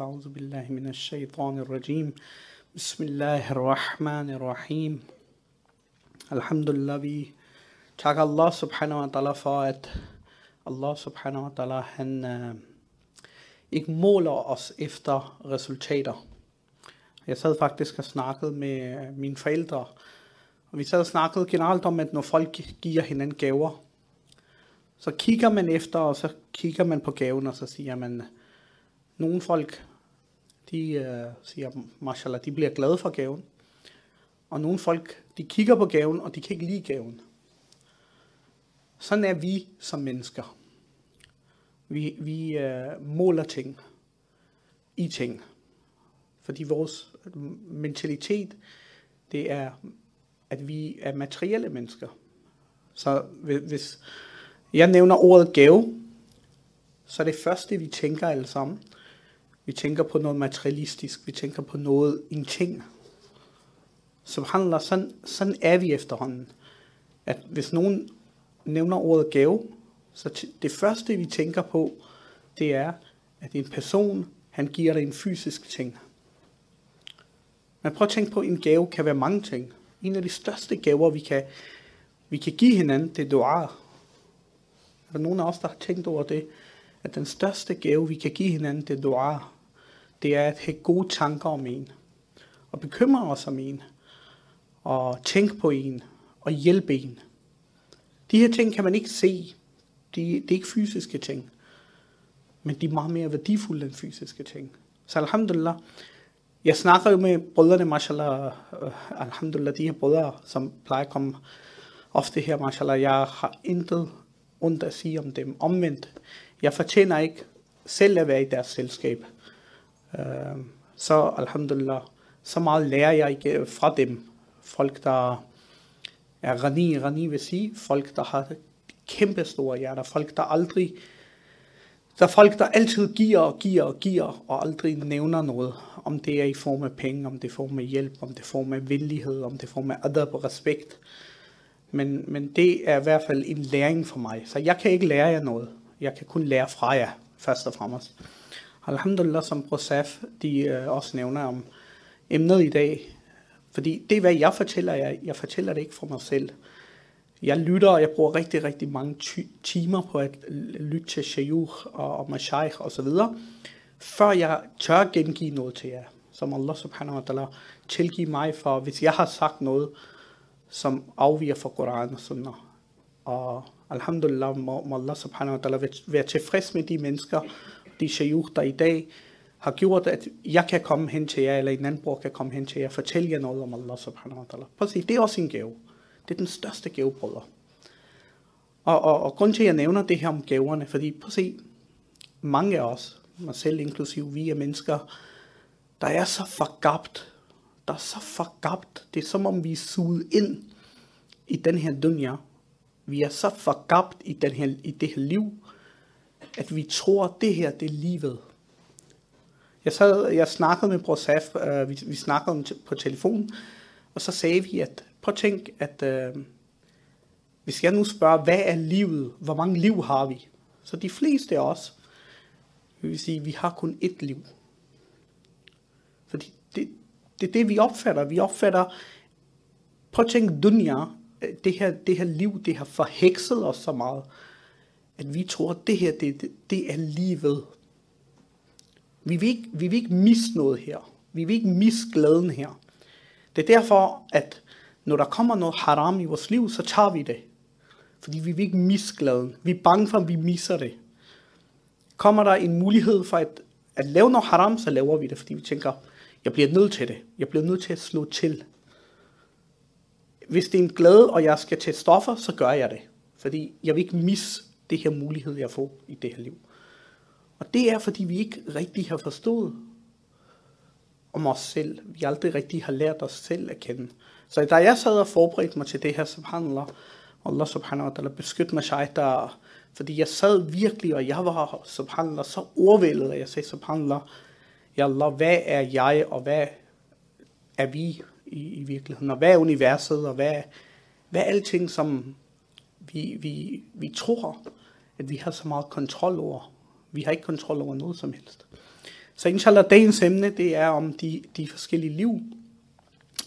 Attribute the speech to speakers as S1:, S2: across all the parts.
S1: فأعوذ بالله من الشيطان الرجيم بسم الله الرحمن الرحيم Alhamdulillah, vi takker Allah subhanahu wa ta'ala for, at Allah subhanahu wa ta'ala, han uh, ikke måler os efter resultater. Jeg sad faktisk og snakkede med mine forældre, og vi sad og snakkede generelt om, at når folk giver hinanden gaver, så kigger man efter, og så kigger man på gaven, og så siger man, nogle folk, de øh, siger, mashallah, de bliver glade for gaven. Og nogle folk, de kigger på gaven, og de kan ikke lide gaven. Sådan er vi som mennesker. Vi, vi øh, måler ting i ting. Fordi vores mentalitet, det er, at vi er materielle mennesker. Så hvis jeg nævner ordet gave, så er det første, vi tænker alle sammen. Vi tænker på noget materialistisk. Vi tænker på noget, en ting. Subhanallah, sådan, sådan er vi efterhånden. At hvis nogen nævner ordet gave, så det første, vi tænker på, det er, at en person, han giver dig en fysisk ting. Men prøv at tænke på, at en gave kan være mange ting. En af de største gaver, vi kan, vi kan give hinanden, det er dua. Er der nogen af os, der har tænkt over det? At den største gave, vi kan give hinanden, det er dua. Det er at have gode tanker om en. Og bekymre os om en. Og tænke på en. Og hjælpe en. De her ting kan man ikke se. De, det er ikke fysiske ting. Men de er meget mere værdifulde end fysiske ting. Så alhamdulillah, jeg snakker jo med brødrene, mashallah, uh, alhamdulillah, de her brødre, som plejer at komme ofte her, mashallah, jeg har intet ondt at sige om dem. Omvendt, jeg fortjener ikke selv at være i deres selskab. Øh, så alhamdulillah, så meget lærer jeg ikke fra dem. Folk, der er rani, rani vil sige, folk, der har kæmpe store hjerter, folk, der aldrig der er folk, der altid giver og giver og giver, og aldrig nævner noget. Om det er i form af penge, om det er i form af hjælp, om det er i form af venlighed, om det er i form af adab og respekt. Men, men det er i hvert fald en læring for mig. Så jeg kan ikke lære jer noget. Jeg kan kun lære fra jer, først og fremmest. Alhamdulillah, som Brosaf, de øh, også nævner om emnet i dag. Fordi det er, hvad jeg fortæller jer. Jeg fortæller det ikke for mig selv jeg lytter, og jeg bruger rigtig, rigtig mange timer på at lytte til shayukh og, og mashaykh og så videre, før jeg tør gengive noget til jer, som Allah subhanahu wa ta'ala tilgive mig for, hvis jeg har sagt noget, som afviger fra Koran og Sunnah. Og alhamdulillah må, må Allah subhanahu wa ta'ala være tilfreds med de mennesker, de shayukh, der i dag har gjort, at jeg kan komme hen til jer, eller en anden bror kan komme hen til jer, og fortælle jer noget om Allah subhanahu wa ta'ala. Prøv at se, det er også en gave. Det er den største gave, brødre. Og, og, og grund til, at jeg nævner det her om gaverne, fordi prøv at se, mange af os, mig selv inklusiv, vi er mennesker, der er så forgabt, der er så forgabt. Det er som om vi er suget ind i den her dunja. Vi er så forgabt i, den her, i det her liv, at vi tror, at det her, det er livet. Jeg, sad, jeg snakkede med Bror Saf, øh, vi, vi snakkede om på telefon, og så sagde vi, at prøv at tænk, at øh, hvis jeg nu spørger, hvad er livet? Hvor mange liv har vi? Så de fleste af os, vil sige, vi har kun ét liv. Fordi det, det er det, vi opfatter. Vi opfatter, prøv at tænke, dunya, det her, det her liv, det har forhekset os så meget, at vi tror, at det her, det, det, det er livet. Vi vil, ikke, vi vil ikke miste noget her. Vi vil ikke miste glæden her. Det er derfor, at når der kommer noget haram i vores liv, så tager vi det. Fordi vi vil ikke misse glæden. Vi er bange for, at vi misser det. Kommer der en mulighed for at, at lave noget haram, så laver vi det, fordi vi tænker, jeg bliver nødt til det. Jeg bliver nødt til at slå til. Hvis det er en glæde, og jeg skal tage stoffer, så gør jeg det. Fordi jeg vil ikke misse det her mulighed, jeg får i det her liv. Og det er, fordi vi ikke rigtig har forstået om os selv. Vi aldrig rigtig har lært os selv at kende. Så da jeg sad og forberedte mig til det her, subhanallah, Allah subhanahu wa ta'ala beskyt mig shaitar, fordi jeg sad virkelig, og jeg var subhanallah så overvældet, at jeg sagde subhanallah, ja Allah, hvad er jeg, og hvad er vi i, i virkeligheden, og hvad er universet, og hvad, hvad er alting, som vi, vi, vi tror, at vi har så meget kontrol over. Vi har ikke kontrol over noget som helst. Så inshallah, dagens emne, det er om de, de forskellige liv.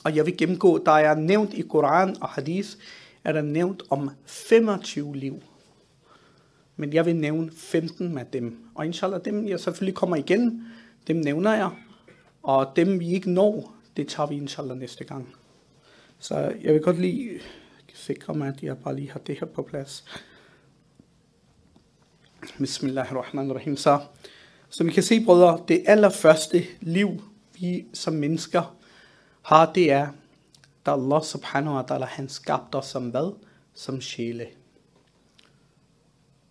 S1: Og jeg vil gennemgå, der er nævnt i Koran og Hadith, er der nævnt om 25 liv. Men jeg vil nævne 15 af dem. Og inshallah, dem jeg selvfølgelig kommer igen, dem nævner jeg. Og dem vi ikke når, det tager vi inshallah næste gang. Så jeg vil godt lige sikre mig, at jeg bare lige har det her på plads. Bismillahirrahmanirrahim. Så som I kan se, brødre, det allerførste liv, vi som mennesker har, det er, da Allah subhanahu wa ta'ala, han skabte os som hvad? Som sjæle.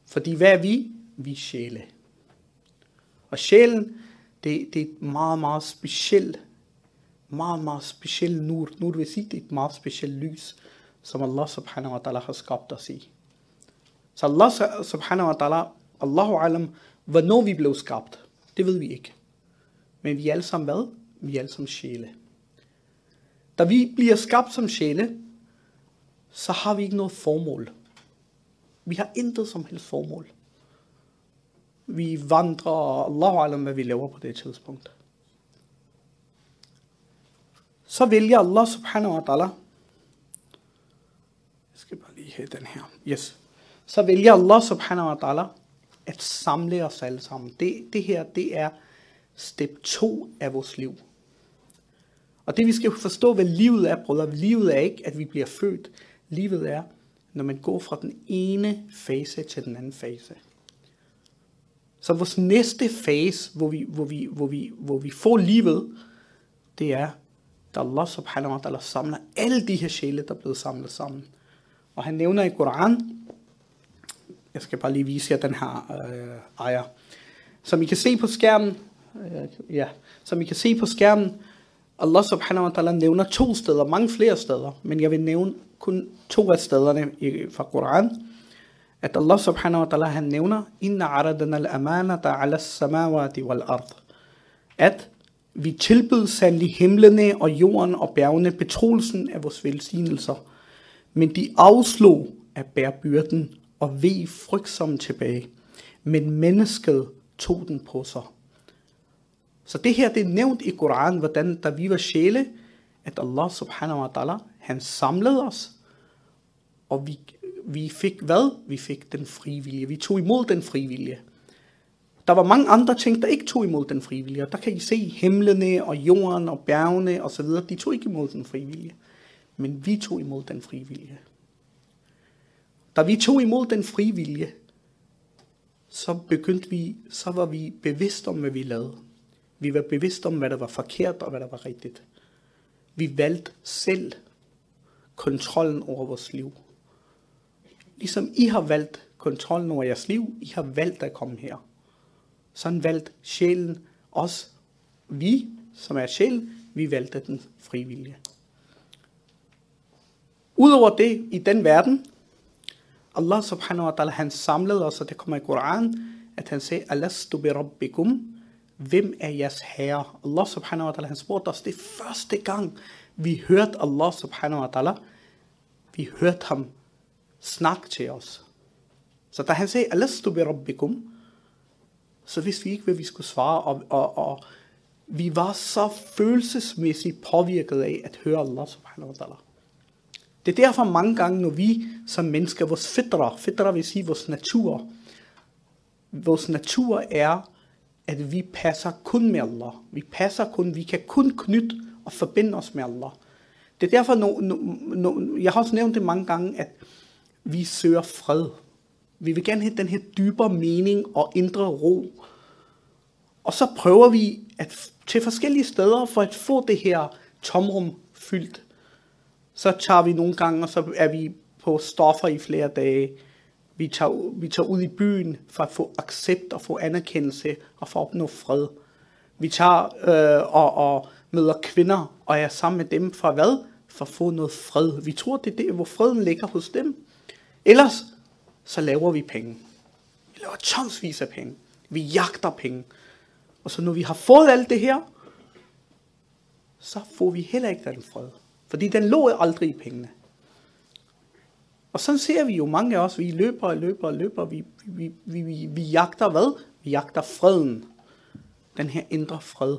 S1: Fordi hvad er vi? Vi er sjæle. Og sjælen, det, det er et meget, meget specielt, meget, meget speciel nur. Nur vil sige, det er et meget specielt lys, som Allah subhanahu wa ta'ala har skabt os i. Så Allah subhanahu wa ta'ala, Allahu alam, hvornår vi blev skabt, det ved vi ikke. Men vi er alle sammen hvad? Vi er alle sammen sjæle. Da vi bliver skabt som sjæle, så har vi ikke noget formål. Vi har intet som helst formål. Vi vandrer, Allah alam, hvad vi laver på det tidspunkt. Så vælger Allah subhanahu wa ta'ala, jeg skal bare lige have den her, yes. Så vælger Allah subhanahu wa ta'ala at samle os alle sammen. Det, det her, det er step 2 af vores liv. Og det vi skal forstå, hvad livet er, brødre, livet er ikke, at vi bliver født. Livet er, når man går fra den ene fase til den anden fase. Så vores næste fase, hvor vi, hvor vi, hvor vi, hvor vi får livet, det er, da Allah subhanahu wa ta'ala samler alle de her sjæle, der er blevet samlet sammen. Og han nævner i Koran, jeg skal bare lige vise jer den her øh, ejer. Som I kan se på skærmen, øh, ja, som I kan se på skærmen, Allah subhanahu wa ta'ala nævner to steder, mange flere steder, men jeg vil nævne kun to af stederne i, fra Koran, at Allah subhanahu wa ta'ala han nævner, Inna aradana al-amanata ala samawati wal ard. At vi tilbød sandelig himlene og jorden og bjergene betroelsen af vores velsignelser, men de afslog at bære byrden og ved frygtsomme tilbage. Men mennesket tog den på sig. Så det her, det er nævnt i Koranen, hvordan da vi var sjæle, at Allah subhanahu wa ta'ala, han samlede os, og vi, vi fik hvad? Vi fik den frivillige. Vi tog imod den frivillige. Der var mange andre ting, der ikke tog imod den frivillige. Der kan I se himlene og jorden og bjergene og så videre. De tog ikke imod den frivillige. Men vi tog imod den frivillige. Da vi tog imod den frivillige, så begyndte vi, så var vi bevidst om, hvad vi lavede. Vi var bevidst om, hvad der var forkert og hvad der var rigtigt. Vi valgte selv kontrollen over vores liv. Ligesom I har valgt kontrollen over jeres liv, I har valgt at komme her. Sådan valgte sjælen os. Vi, som er sjæl, vi valgte den frivillige. Udover det, i den verden, Allah subhanahu wa ta'ala, han samlede os, og det kommer i Koran, at han sagde, Alastu bi rabbikum, hvem er jeres herre? Allah subhanahu wa ta'ala, han spurgte os, det første gang, vi hørte Allah subhanahu wa ta'ala, vi hørte ham snakke til os. Så da han sagde, Alastu bi rabbikum, så vidste vi ikke, hvad vi skulle svare, og, og, og vi var så følelsesmæssigt påvirket af at høre Allah subhanahu wa ta'ala. Det er derfor mange gange, når vi som mennesker, vores fitra, fitra vil sige vores natur, vores natur er, at vi passer kun med Allah. Vi passer kun, vi kan kun knytte og forbinde os med Allah. Det er derfor, når, når, når, jeg har også nævnt det mange gange, at vi søger fred. Vi vil gerne have den her dybere mening og indre ro. Og så prøver vi at til forskellige steder for at få det her tomrum fyldt så tager vi nogle gange, og så er vi på stoffer i flere dage. Vi tager, vi tager ud i byen for at få accept og få anerkendelse og for at opnå fred. Vi tager øh, og, og møder kvinder og er sammen med dem for hvad? For at få noget fred. Vi tror, det er det, hvor freden ligger hos dem. Ellers så laver vi penge. Vi laver tonsvis af penge. Vi jagter penge. Og så når vi har fået alt det her, så får vi heller ikke den fred. Fordi den lå aldrig i pengene. Og sådan ser vi jo mange af os, vi løber og løber og løber, vi, vi, vi, vi, vi jagter hvad? Vi jagter freden. den her indre fred.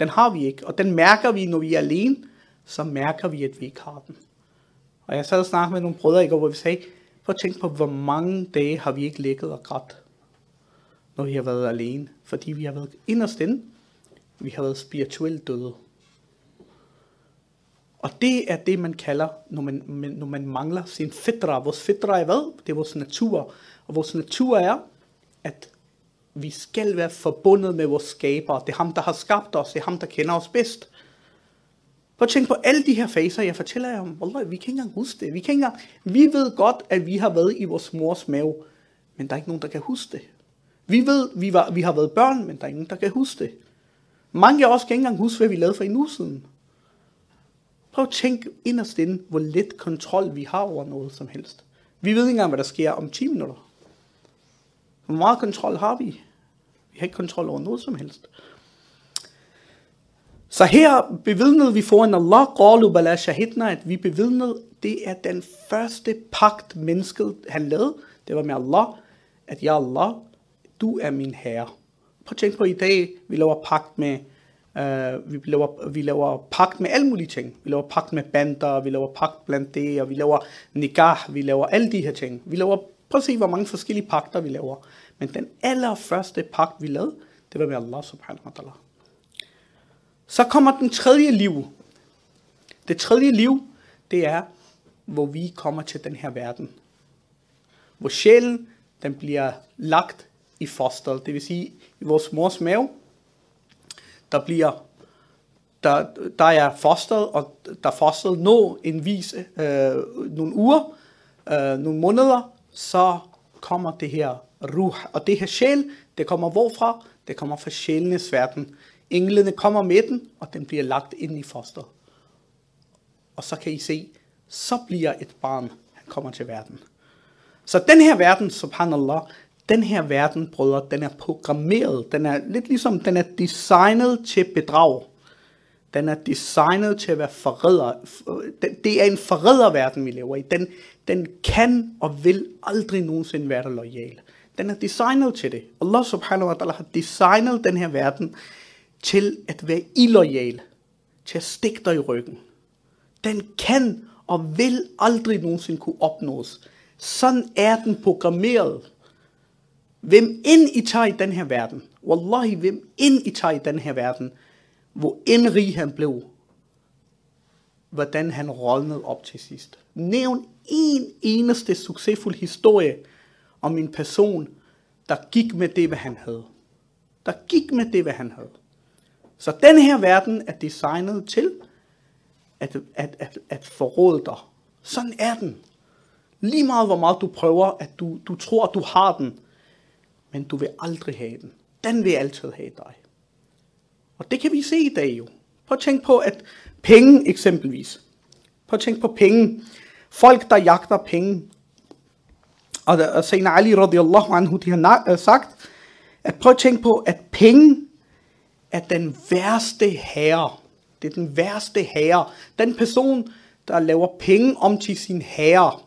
S1: Den har vi ikke, og den mærker vi, når vi er alene, så mærker vi, at vi ikke har den. Og jeg sad og snakkede med nogle brødre i går, hvor vi sagde, prøv at tænke på, hvor mange dage har vi ikke ligget og grædt, når vi har været alene. Fordi vi har været inderst inde, vi har været spirituelt døde. Og det er det, man kalder, når man, når man mangler sin fitra. Vores fitra er hvad? Det er vores natur. Og vores natur er, at vi skal være forbundet med vores skaber. Det er ham, der har skabt os. Det er ham, der kender os bedst. Prøv at tænke på alle de her faser, jeg fortæller jer om. Wallah, vi kan ikke engang huske det. Vi, kan ikke engang, vi ved godt, at vi har været i vores mors mave, men der er ikke nogen, der kan huske det. Vi ved, vi, var, vi har været børn, men der er ingen, der kan huske det. Mange af os kan ikke engang huske, hvad vi lavede for en uge siden. Prøv at tænke inderst inde, hvor lidt kontrol vi har over noget som helst. Vi ved ikke engang, hvad der sker om 10 minutter. Hvor meget kontrol har vi? Vi har ikke kontrol over noget som helst. Så her bevidnede vi foran Allah, qalu bala shahidna, at vi bevidnede, det er den første pagt, mennesket han lavede. Det var med Allah, at ja Allah, du er min herre. Prøv at tænke på i dag, vi laver pagt med, øh, vi, laver, vi laver pagt med alle mulige ting. Vi laver pagt med bander, vi laver pagt blandt det, og vi laver nikah, vi laver alle de her ting. Vi laver, prøv at se, hvor mange forskellige pagter vi laver. Men den allerførste pagt, vi lavede, det var med Allah subhanahu wa ta'ala. Så kommer den tredje liv. Det tredje liv, det er, hvor vi kommer til den her verden. Hvor sjælen, den bliver lagt i fosteret. Det vil sige, i vores mors mave, der bliver der, der er fosteret, og der fosteret nå en vis, øh, nogle uger, øh, nogle måneder, så kommer det her ruh. Og det her sjæl, det kommer hvorfra? Det kommer fra sjælenes verden. Englene kommer med den, og den bliver lagt ind i foster. Og så kan I se, så bliver et barn, han kommer til verden. Så den her verden, subhanallah, den her verden, brødre, den er programmeret. Den er lidt ligesom, den er designet til bedrag. Den er designet til at være forræder. Det er en forræderverden, vi lever i. Den, den kan og vil aldrig nogensinde være der lojal. Den er designet til det. Allah subhanahu wa ta'ala har designet den her verden til at være illoyal, til at stikke dig i ryggen. Den kan og vil aldrig nogensinde kunne opnås. Sådan er den programmeret. Hvem ind I tager i den her verden, wallahi, hvem ind I tager i den her verden, hvor end rig han blev, hvordan han rådnede op til sidst. Nævn en eneste succesfuld historie om en person, der gik med det, hvad han havde. Der gik med det, hvad han havde. Så den her verden er designet til at, at, at, at forråde dig. Sådan er den. Lige meget hvor meget du prøver, at du, du tror, du har den, men du vil aldrig have den. Den vil altid have dig. Og det kan vi se i dag jo. Prøv at tænke på, at penge eksempelvis. Prøv at tænke på penge. Folk, der jagter penge. Og, og Sayyidina Ali radiallahu anhu, de har øh, sagt, at prøv at tænke på, at penge er den værste herre. Det er den værste herre. Den person, der laver penge om til sin herre.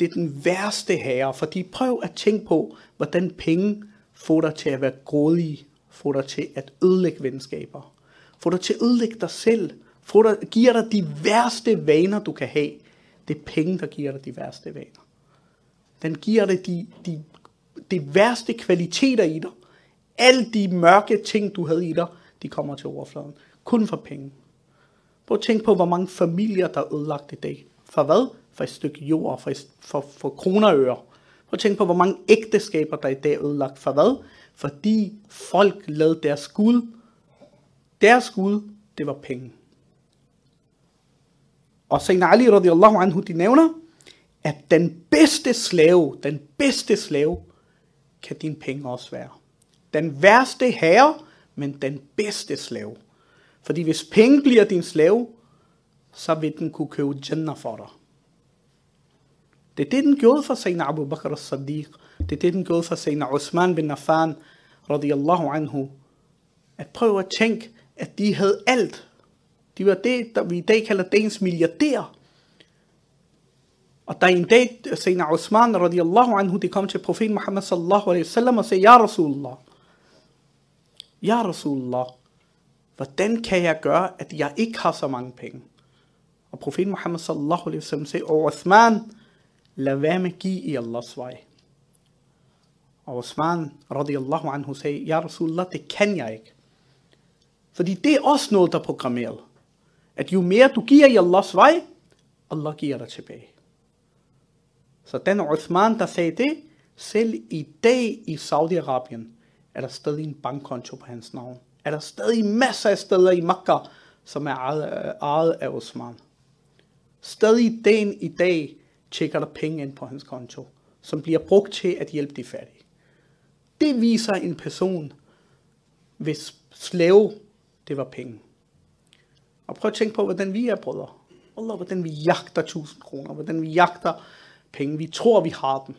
S1: Det er den værste herre, fordi prøv at tænke på, hvordan penge får dig til at være grådig, får dig til at ødelægge venskaber, får dig til at ødelægge dig selv, får dig, giver dig de værste vaner, du kan have. Det er penge, der giver dig de værste vaner. Den giver dig de, de, de værste kvaliteter i dig, alle de mørke ting, du havde i dig, de kommer til overfladen. Kun for penge. Prøv at tænke på, hvor mange familier, der er ødelagt i dag. For hvad? For et stykke jord, for, et, for, for kroner og øre. Prøv at tænke på, hvor mange ægteskaber, der i dag er ødelagt. For hvad? Fordi folk lavede deres guld. Deres guld, det var penge. Og Sayyidina Ali radiallahu anhu, de nævner, at den bedste slave, den bedste slave, kan din penge også være. Den værste herre, men den bedste slave. Fordi hvis penge bliver din slave, så vil den kunne købe Jannah for dig. Det er det, den gjorde for Sayyidina Abu Bakr as-Siddiq. Det er det, den gjorde for Sayyidina Usman bin Affan, radiyallahu anhu. At prøve at tænke, at de havde alt. De var det, der vi i dag kalder dagens milliardær. Og der en dag, Sayyidina Usman, radiyallahu anhu, det kom til profeten Muhammad sallallahu alaihi wasallam og sagde, Ja Rasulullah, Ja Rasulullah, hvordan kan jeg gøre, at jeg ikke har så mange penge? Og profeten Muhammad sallallahu alaihi wasallam sagde, og Uthman, lad være med at give i Allahs vej. Og Osman radiyallahu anhu sagde, ja Rasulullah, det kan jeg ikke. Fordi det er også noget, der er programmeret. At jo mere du giver i Allahs vej, Allah giver dig tilbage. Så den Uthman, der sagde det, selv i dag i Saudi-Arabien, er der stadig en bankkonto på hans navn. Er der stadig masser af steder i Makkah, som er ejet, ejet af Osman. Stadig den i dag tjekker der penge ind på hans konto, som bliver brugt til at hjælpe de fattige. Det viser en person, hvis slave, det var penge. Og prøv at tænke på, hvordan vi er, brødre. Allah, hvordan vi jagter 1000 kroner, hvordan vi jagter penge. Vi tror, vi har dem.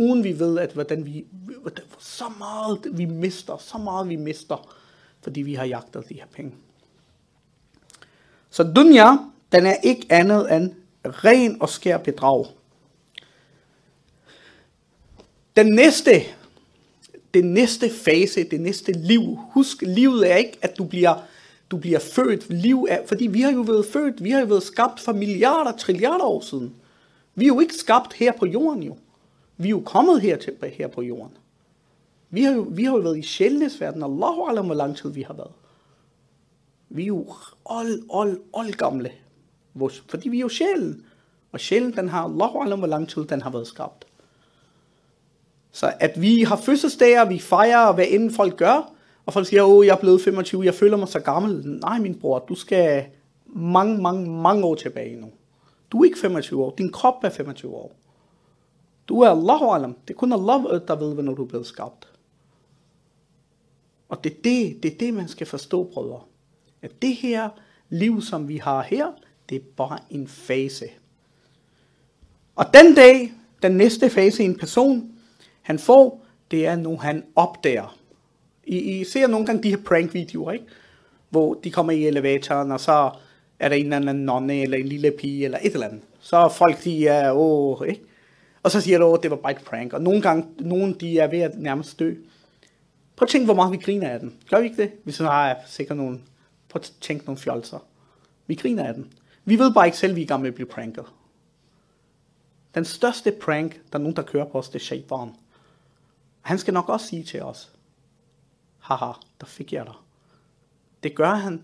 S1: Uden vi ved, at hvordan vi, hvordan, så meget vi mister, så meget vi mister, fordi vi har jagtet de her penge. Så dunya, den er ikke andet end ren og skær bedrag. Den næste, den næste fase, det næste liv, husk, livet er ikke, at du bliver, du bliver født. Liv er, fordi vi har jo været født, vi har jo været skabt for milliarder, trilliarder år siden. Vi er jo ikke skabt her på jorden jo. Vi er jo kommet her, til, her på jorden. Vi har jo, vi har jo været i sjælenesverden, Allahu alam, hvor lang tid vi har været. Vi er jo old, old, old gamle. Fordi vi er jo sjælen. Og sjælen, den har Allahu alam, hvor lang tid den har været skabt. Så at vi har fødselsdage, vi fejrer, hvad end folk gør, og folk siger, åh, jeg er blevet 25, jeg føler mig så gammel. Nej, min bror, du skal mange, mange, mange år tilbage nu. Du er ikke 25 år, din krop er 25 år. Du er Allahu alam. Det er kun Allah, der ved, hvornår du er blevet skabt. Og det er det, det er det, man skal forstå, brødre. At det her liv, som vi har her, det er bare en fase. Og den dag, den næste fase i en person, han får, det er, når han opdager. I, I ser nogle gange de her prank-videoer, ikke? Hvor de kommer i elevatoren, og så er der en eller anden nonne, eller en lille pige, eller et eller andet. Så folk, de er, åh, ikke? Og så siger du, at det var bare et prank. Og nogle gange, nogle de er ved at nærmest dø. Prøv at tænke, hvor meget vi griner af den. Gør vi ikke det? Hvis vi har sikkert nogle, prøv at tænke nogle fjolser. Vi griner af den. Vi ved bare ikke selv, at vi er i gang med at blive pranket. Den største prank, der er nogen, der kører på os, det er shaitan. Han skal nok også sige til os, haha, der fik jeg dig. Det gør han,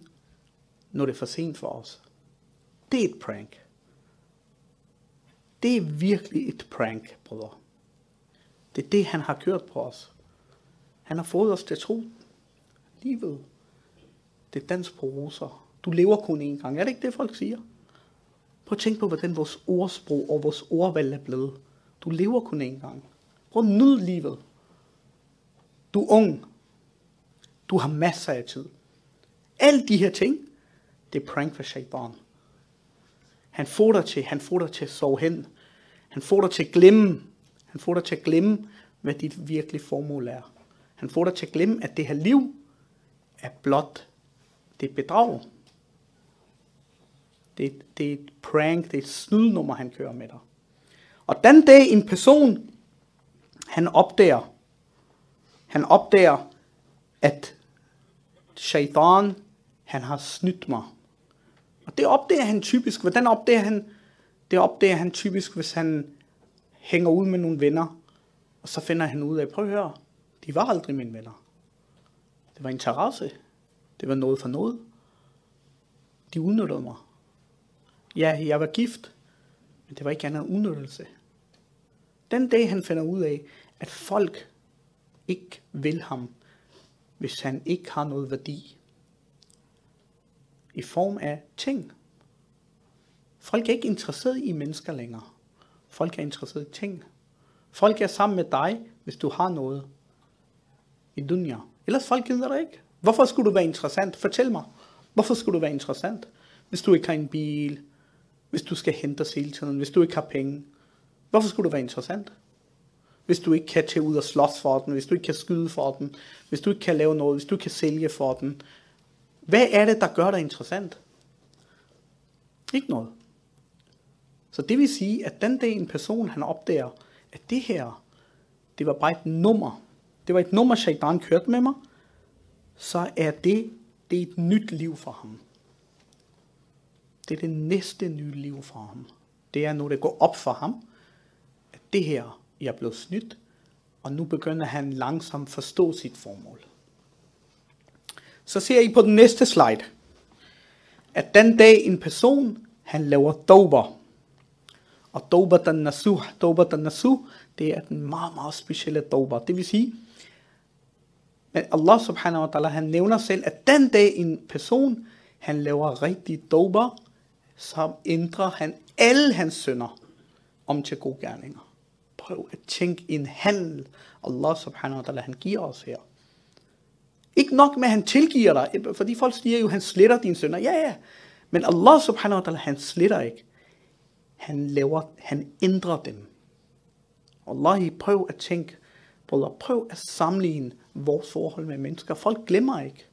S1: når det er for sent for os. Det er et prank. Det er virkelig et prank, brødre. Det er det, han har kørt på os. Han har fået os til at tro. Livet, det er dans på roser. Du lever kun én gang. Er det ikke det, folk siger? Prøv at tænke på, hvordan vores ordsprog og vores ordvalg er blevet. Du lever kun én gang. Prøv at nyde livet. Du er ung. Du har masser af tid. Alle de her ting, det er prank for shaitan. Han får dig til, han får dig til at sove hen. Han får dig til at glemme. Han får dig til at glemme, hvad dit virkelige formål er. Han får dig til at glemme, at det her liv er blot det bedrag. Det, det er et prank, det er et snydnummer, han kører med dig. Og den dag en person, han opdager, han opdager, at shaitan, han har snydt mig. Og det opdager han typisk. Hvordan opdager han? Det opdager han typisk, hvis han hænger ud med nogle venner, og så finder han ud af, prøv at høre, de var aldrig mine venner. Det var interesse. Det var noget for noget. De udnyttede mig. Ja, jeg var gift, men det var ikke andet udnyttelse. Den dag han finder ud af, at folk ikke vil ham, hvis han ikke har noget værdi. I form af ting. Folk er ikke interesseret i mennesker længere. Folk er interesseret i ting. Folk er sammen med dig, hvis du har noget i dunia. Ellers folk gider dig ikke. Hvorfor skulle du være interessant? Fortæl mig. Hvorfor skulle du være interessant? Hvis du ikke har en bil, hvis du skal hente os hele tiden, hvis du ikke har penge. Hvorfor skulle du være interessant? Hvis du ikke kan tage ud og slås for den, hvis du ikke kan skyde for den, hvis du ikke kan lave noget, hvis du ikke kan sælge for den. Hvad er det, der gør dig interessant? Ikke noget. Så det vil sige, at den dag en person han opdager, at det her, det var bare et nummer. Det var et nummer, shaitan kørte med mig. så er det, det er et nyt liv for ham. Det er det næste nye liv for ham. Det er, når det går op for ham, at det her, jeg er blevet snydt, og nu begynder han langsomt at forstå sit formål. Så ser I på den næste slide, at den dag en person, han laver dober. Og dober den nasu, dober den nasu, det er den meget, meget specielle dober. Det vil sige, at Allah subhanahu wa ta'ala, han nævner selv, at den dag en person, han laver rigtig dober, så ændrer han alle hans sønder om til gode gerninger. Prøv at tænke en handel, Allah subhanahu wa ta'ala, han giver os her. Ikke nok med, at han tilgiver dig, fordi folk siger jo, at han sletter dine sønder. Ja, ja. Men Allah subhanahu wa ta'ala, han sletter ikke. Han laver, han ændrer dem. Allah, prøv at tænke, brødre, prøv at sammenligne vores forhold med mennesker. Folk glemmer ikke.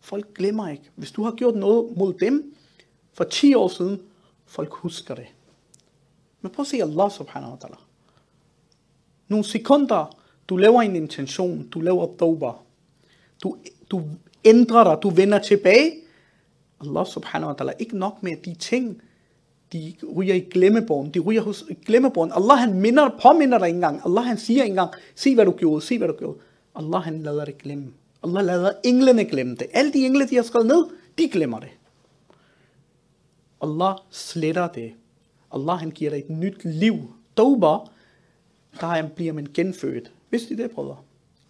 S1: Folk glemmer ikke. Hvis du har gjort noget mod dem for 10 år siden, folk husker det. Men prøv at se Allah subhanahu wa ta'ala. Nogle sekunder, du laver en intention, du laver dober, du, du ændrer dig, du vender tilbage. Allah subhanahu wa ta'ala, ikke nok med de ting, de ryger i glemmebogen, de ryger hos glemmebogen. Allah han minder, påminder dig ikke engang. Allah han siger ikke engang, se hvad du gjorde, se hvad du gjorde. Allah han lader det glemme. Allah lader englene glemme det. Alle de engle, de har skrevet ned, de glemmer det. Allah sletter det. Allah han giver dig et nyt liv. Dober, der bliver man genfødt. Vidste I det, brødre?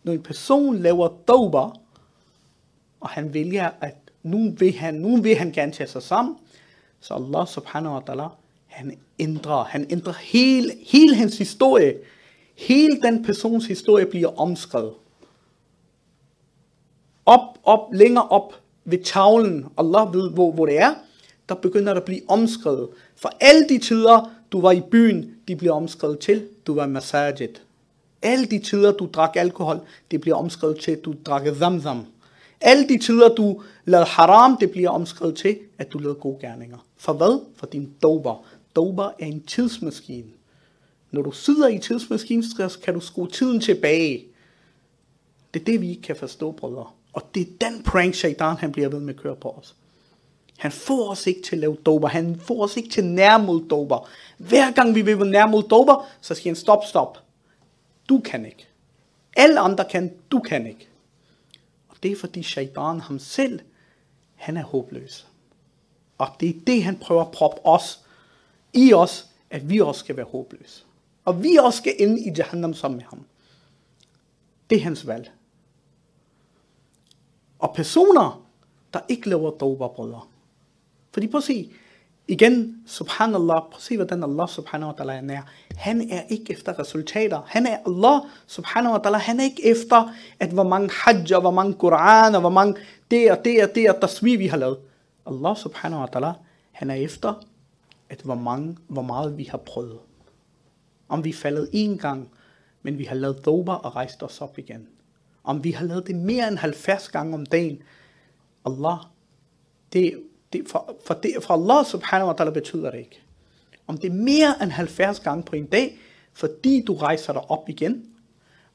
S1: Når en person laver dober, og han vælger, at nu vil han, nu vil han gerne tage sig sammen, så Allah subhanahu wa ta'ala, han ændrer, han ændrer hele, hele hans historie. Hele den persons historie bliver omskrevet. Op, op, længere op ved tavlen, Allah ved, hvor, hvor det er, der begynder der at blive omskrevet. For alle de tider, du var i byen, de bliver omskrevet til, du var i masajid. Alle de tider, du drak alkohol, det bliver omskrevet til, at du drak zamzam. Alle de tider, du lavede haram, det bliver omskrevet til, at du lavede gode gerninger. For hvad? For din dober. Dober er en tidsmaskine. Når du sidder i tidsmaskinen, så kan du skrue tiden tilbage. Det er det, vi ikke kan forstå, brødre. Og det er den prank, shaitan, han bliver ved med at køre på os. Han får os ikke til at lave dober. Han får os ikke til nærmod dober. Hver gang vi vil nærmod dober, så siger han stop, stop. Du kan ikke. Alle andre kan, du kan ikke. Og det er fordi shaitan ham selv, han er håbløs. Og det er det, han prøver at proppe os, i os, at vi også skal være håbløse. Og vi også skal ind i Jahannam sammen med ham. Det er hans valg. Og personer, der ikke laver dober, brødre. Fordi prøv at se, igen, subhanallah, prøv at se, hvordan Allah subhanahu wa ta'ala er. Han er ikke efter resultater. Han er Allah subhanahu wa ta'ala. Han er ikke efter, at hvor mange hajj, og hvor mange Quran, og hvor mange det og det og det og tasbih, vi har lavet. Allah subhanahu wa ta'ala, han er efter, at hvor, mange, hvor meget vi har prøvet. Om vi er faldet en gang, men vi har lavet dober og rejst os op igen. Om vi har lavet det mere end 70 gange om dagen. Allah, det, det, for, for, det, for Allah subhanahu wa ta'ala betyder det ikke. Om det er mere end 70 gange på en dag, fordi du rejser dig op igen,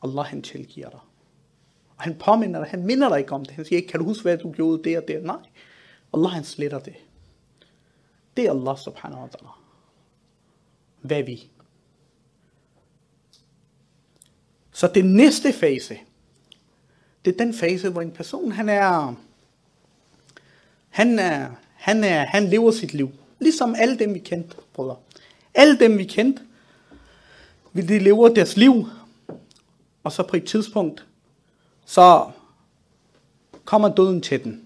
S1: Allah han tilgiver dig. Og han påminder dig, han minder dig ikke om det. Han siger ikke, kan du huske, hvad du gjorde det og der? Nej. Allah han sletter det. Det er Allah subhanahu wa ta'ala. Hvad er vi? Så det næste fase, det er den fase, hvor en person, han er, han, er, han, er, han lever sit liv. Ligesom alle dem, vi kendte, brødre. Alle dem, vi kendte, de lever deres liv, og så på et tidspunkt, så kommer døden til den.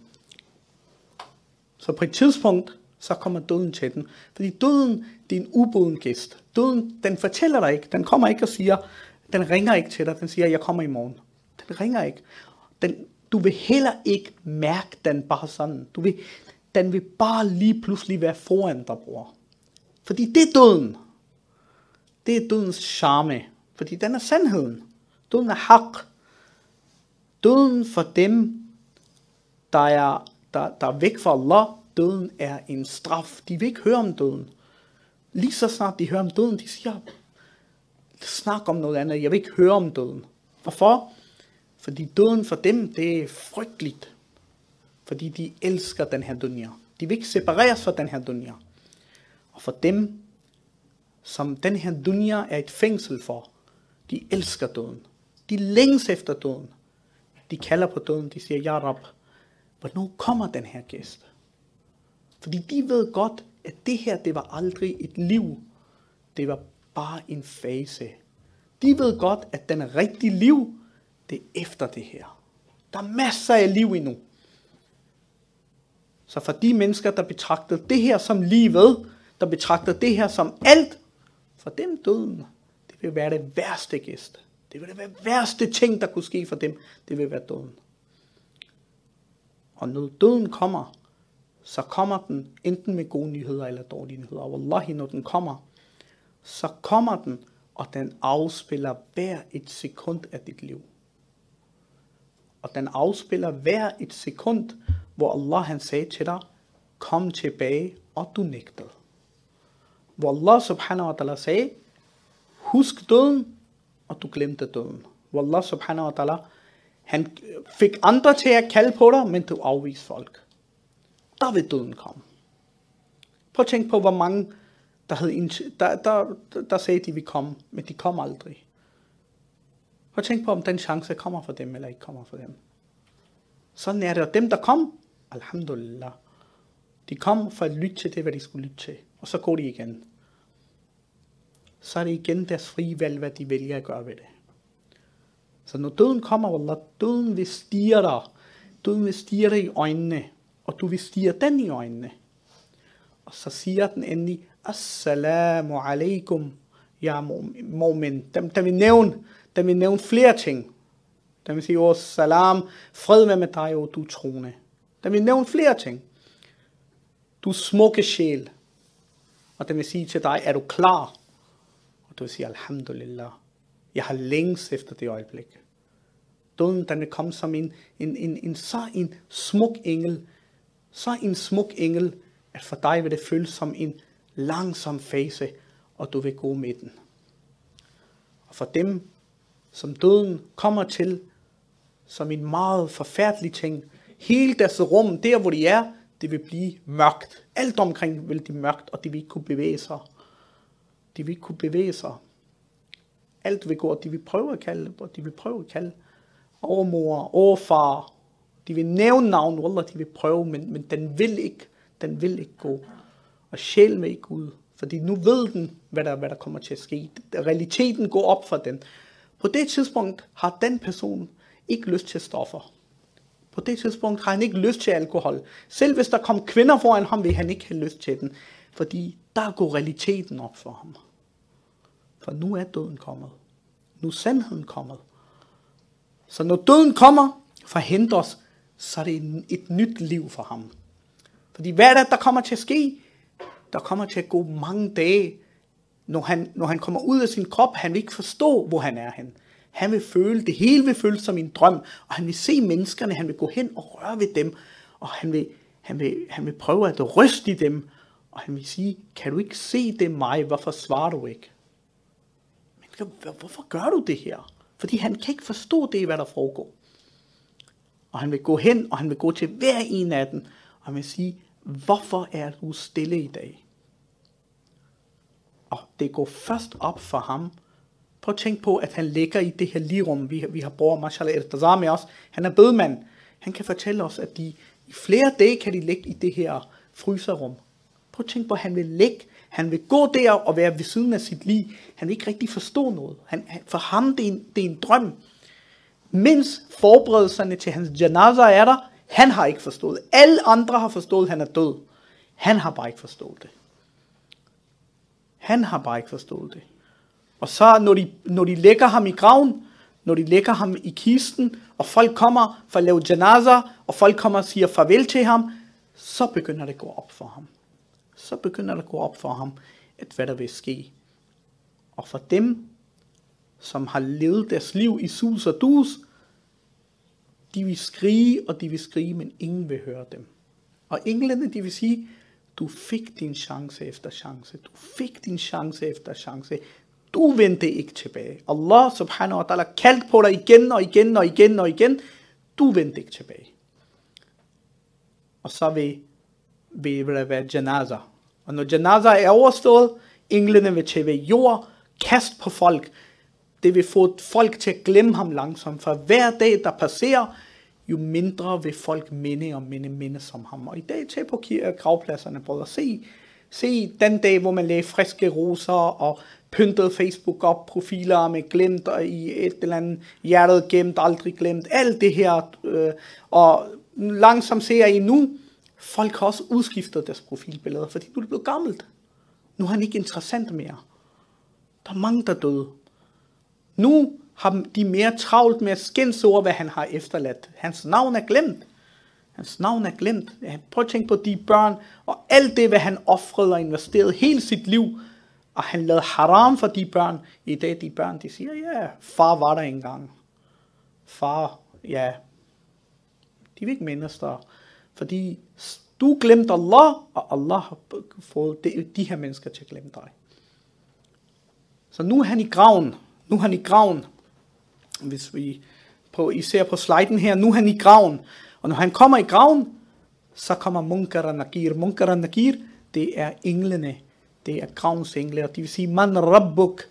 S1: Så på et tidspunkt, så kommer døden til den. Fordi døden, det er en uboden gæst. Døden, den fortæller dig ikke. Den kommer ikke og siger, den ringer ikke til dig. Den siger, jeg kommer i morgen. Den ringer ikke. Den, du vil heller ikke mærke den bare sådan. Du vil, den vil bare lige pludselig være foran dig, bror. Fordi det er døden. Det er dødens charme. Fordi den er sandheden. Døden er hak. Døden for dem, der er, der, der er væk fra Allah, døden er en straf. De vil ikke høre om døden. Lige så snart de hører om døden, de siger, snak om noget andet. Jeg vil ikke høre om døden. Hvorfor? Fordi døden for dem, det er frygteligt. Fordi de elsker den her dunja. De vil ikke separeres fra den her dunja. Og for dem, som den her dunja er et fængsel for, de elsker døden. De længes efter døden. De kalder på døden, de siger, Ja Rab, hvornår kommer den her gæst? Fordi de ved godt, at det her, det var aldrig et liv. Det var bare en fase. De ved godt, at den rigtige liv, det er efter det her. Der er masser af liv endnu. Så for de mennesker, der betragter det her som livet, der betragter det her som alt, for dem døden, det vil være det værste gæst. Det vil være det værste ting, der kunne ske for dem. Det vil være døden. Og når døden kommer, så kommer den enten med gode nyheder eller dårlige nyheder. Og wallahi, når den kommer, så kommer den, og den afspiller hver et sekund af dit liv. Og den afspiller hver et sekund, hvor Allah han sagde til dig, kom tilbage, og du nægtede. Hvor Allah subhanahu wa ta'ala sagde, husk døden, og du glemte døden. Hvor Allah subhanahu wa ta'ala, han fik andre til at kalde på dig, men du afviste folk. Der vil døden komme. Prøv at tænke på, hvor mange, der, havde, der, der, der, der sagde, at de ville komme, men de kom aldrig. Prøv at tænke på, om den chance kommer for dem, eller ikke kommer for dem. Sådan er det. Og dem, der kom, alhamdulillah, de kom for at lytte til det, hvad de skulle lytte til. Og så går de igen. Så er det igen deres frie valg, hvad de vælger at gøre ved det. Så når døden kommer, Allah, døden vil stige dig. Døden vil stige dig i øjnene. Og du vil stige den i øjnene. Og så siger den endelig, Assalamu alaikum, ja mu'min. Dem, der vil nævne, den vil nævne flere ting. Den vil sige, oh, salam, fred med med dig, og du troende. Den vil nævne flere ting. Du smukke sjæl. Og den vil sige til dig, er du klar? Og du vil sige, alhamdulillah. Jeg har længes efter det øjeblik. Døden, den vil komme som en, en, en, en, så en smuk engel. Så en smuk engel, at for dig vil det føles som en langsom fase, og du vil gå med den. Og for dem, som døden kommer til, som en meget forfærdelig ting, hele deres rum, der hvor de er, det vil blive mørkt. Alt omkring vil det mørkt, og de vil ikke kunne bevæge sig. De vil ikke kunne bevæge sig. Alt vil gå, og de vil prøve at kalde, og de vil prøve at kalde overmor, overfar. De vil nævne navn, eller de vil prøve, men, men den vil ikke, den vil ikke gå. Og sjæl med ikke ud, fordi nu ved den, hvad der, hvad der kommer til at ske. Realiteten går op for den. På det tidspunkt har den person ikke lyst til stoffer. På det tidspunkt har han ikke lyst til alkohol. Selv hvis der kom kvinder foran ham, vil han ikke have lyst til den. Fordi der går realiteten op for ham. For nu er døden kommet. Nu er sandheden kommet. Så når døden kommer for os, så er det et nyt liv for ham. Fordi hvad er det, der kommer til at ske? Der kommer til at gå mange dage, når han, når han kommer ud af sin krop. Han vil ikke forstå, hvor han er hen. Han vil føle, det hele vil føles som en drøm, og han vil se menneskerne, han vil gå hen og røre ved dem, og han vil, han vil, han vil prøve at ryste i dem, og han vil sige, kan du ikke se det mig, hvorfor svarer du ikke? Men hvorfor gør du det her? Fordi han kan ikke forstå det, hvad der foregår. Og han vil gå hen, og han vil gå til hver en af dem, og han vil sige, hvorfor er du stille i dag? Og det går først op for ham, Prøv at tænke på, at han ligger i det her lirum. Vi, vi har bror Mashallah Ertazar med os. Han er bedemand. Han kan fortælle os, at de i flere dage kan de ligge i det her fryserum. Prøv at tænke på, at han vil ligge. Han vil gå der og være ved siden af sit liv. Han vil ikke rigtig forstå noget. Han, for ham det er, en, det er en drøm. Mens forberedelserne til hans janaza er der, han har ikke forstået. Alle andre har forstået, at han er død. Han har bare ikke forstået det. Han har bare ikke forstået det. Og så når de, når de lægger ham i graven, når de lægger ham i kisten, og folk kommer for at lave janaza, og folk kommer og siger farvel til ham, så begynder det at gå op for ham. Så begynder det at gå op for ham, at hvad der vil ske. Og for dem, som har levet deres liv i sus og dus, de vil skrige, og de vil skrige, men ingen vil høre dem. Og englene, de vil sige, du fik din chance efter chance. Du fik din chance efter chance. Du vendte ikke tilbage. Allah subhanahu wa ta'ala kaldte på dig igen og igen og igen og igen. Du vendte ikke tilbage. Og så vil, vil det være janaza. Og når janaza er overstået, englene vil til ved jord, kast på folk. Det vil få folk til at glemme ham langsomt, for hver dag, der passerer, jo mindre vil folk minde og minde minde som ham. Og i dag, til på gravpladserne, brødre, se, se den dag, hvor man lagde friske roser og pyntede Facebook op, profiler med glemt og i et eller andet hjertet gemt, aldrig glemt, alt det her. Øh, og langsomt ser I nu, folk har også udskiftet deres profilbilleder, fordi nu er det blevet gammelt. Nu er han ikke interessant mere. Der er mange, der døde. Nu har de mere travlt med at skændes over, hvad han har efterladt. Hans navn er glemt. Hans navn er glemt. Prøv at tænke på de børn, og alt det, hvad han offrede og investerede hele sit liv, og han lavede haram for de børn. I dag, de børn, de siger, ja, far var der engang. Far, ja, de vil ikke mindes dig. Fordi du glemte Allah, og Allah har fået de, de her mennesker til at glemme dig. Så nu er han i graven. Nu er han i graven. Hvis vi på, I ser på sliden her, nu er han i graven. Og når han kommer i graven, så kommer Munkar og Nakir. Munkar og Nakir, det er englene. Det er gravens engle, og de vil sige, man rabbuk.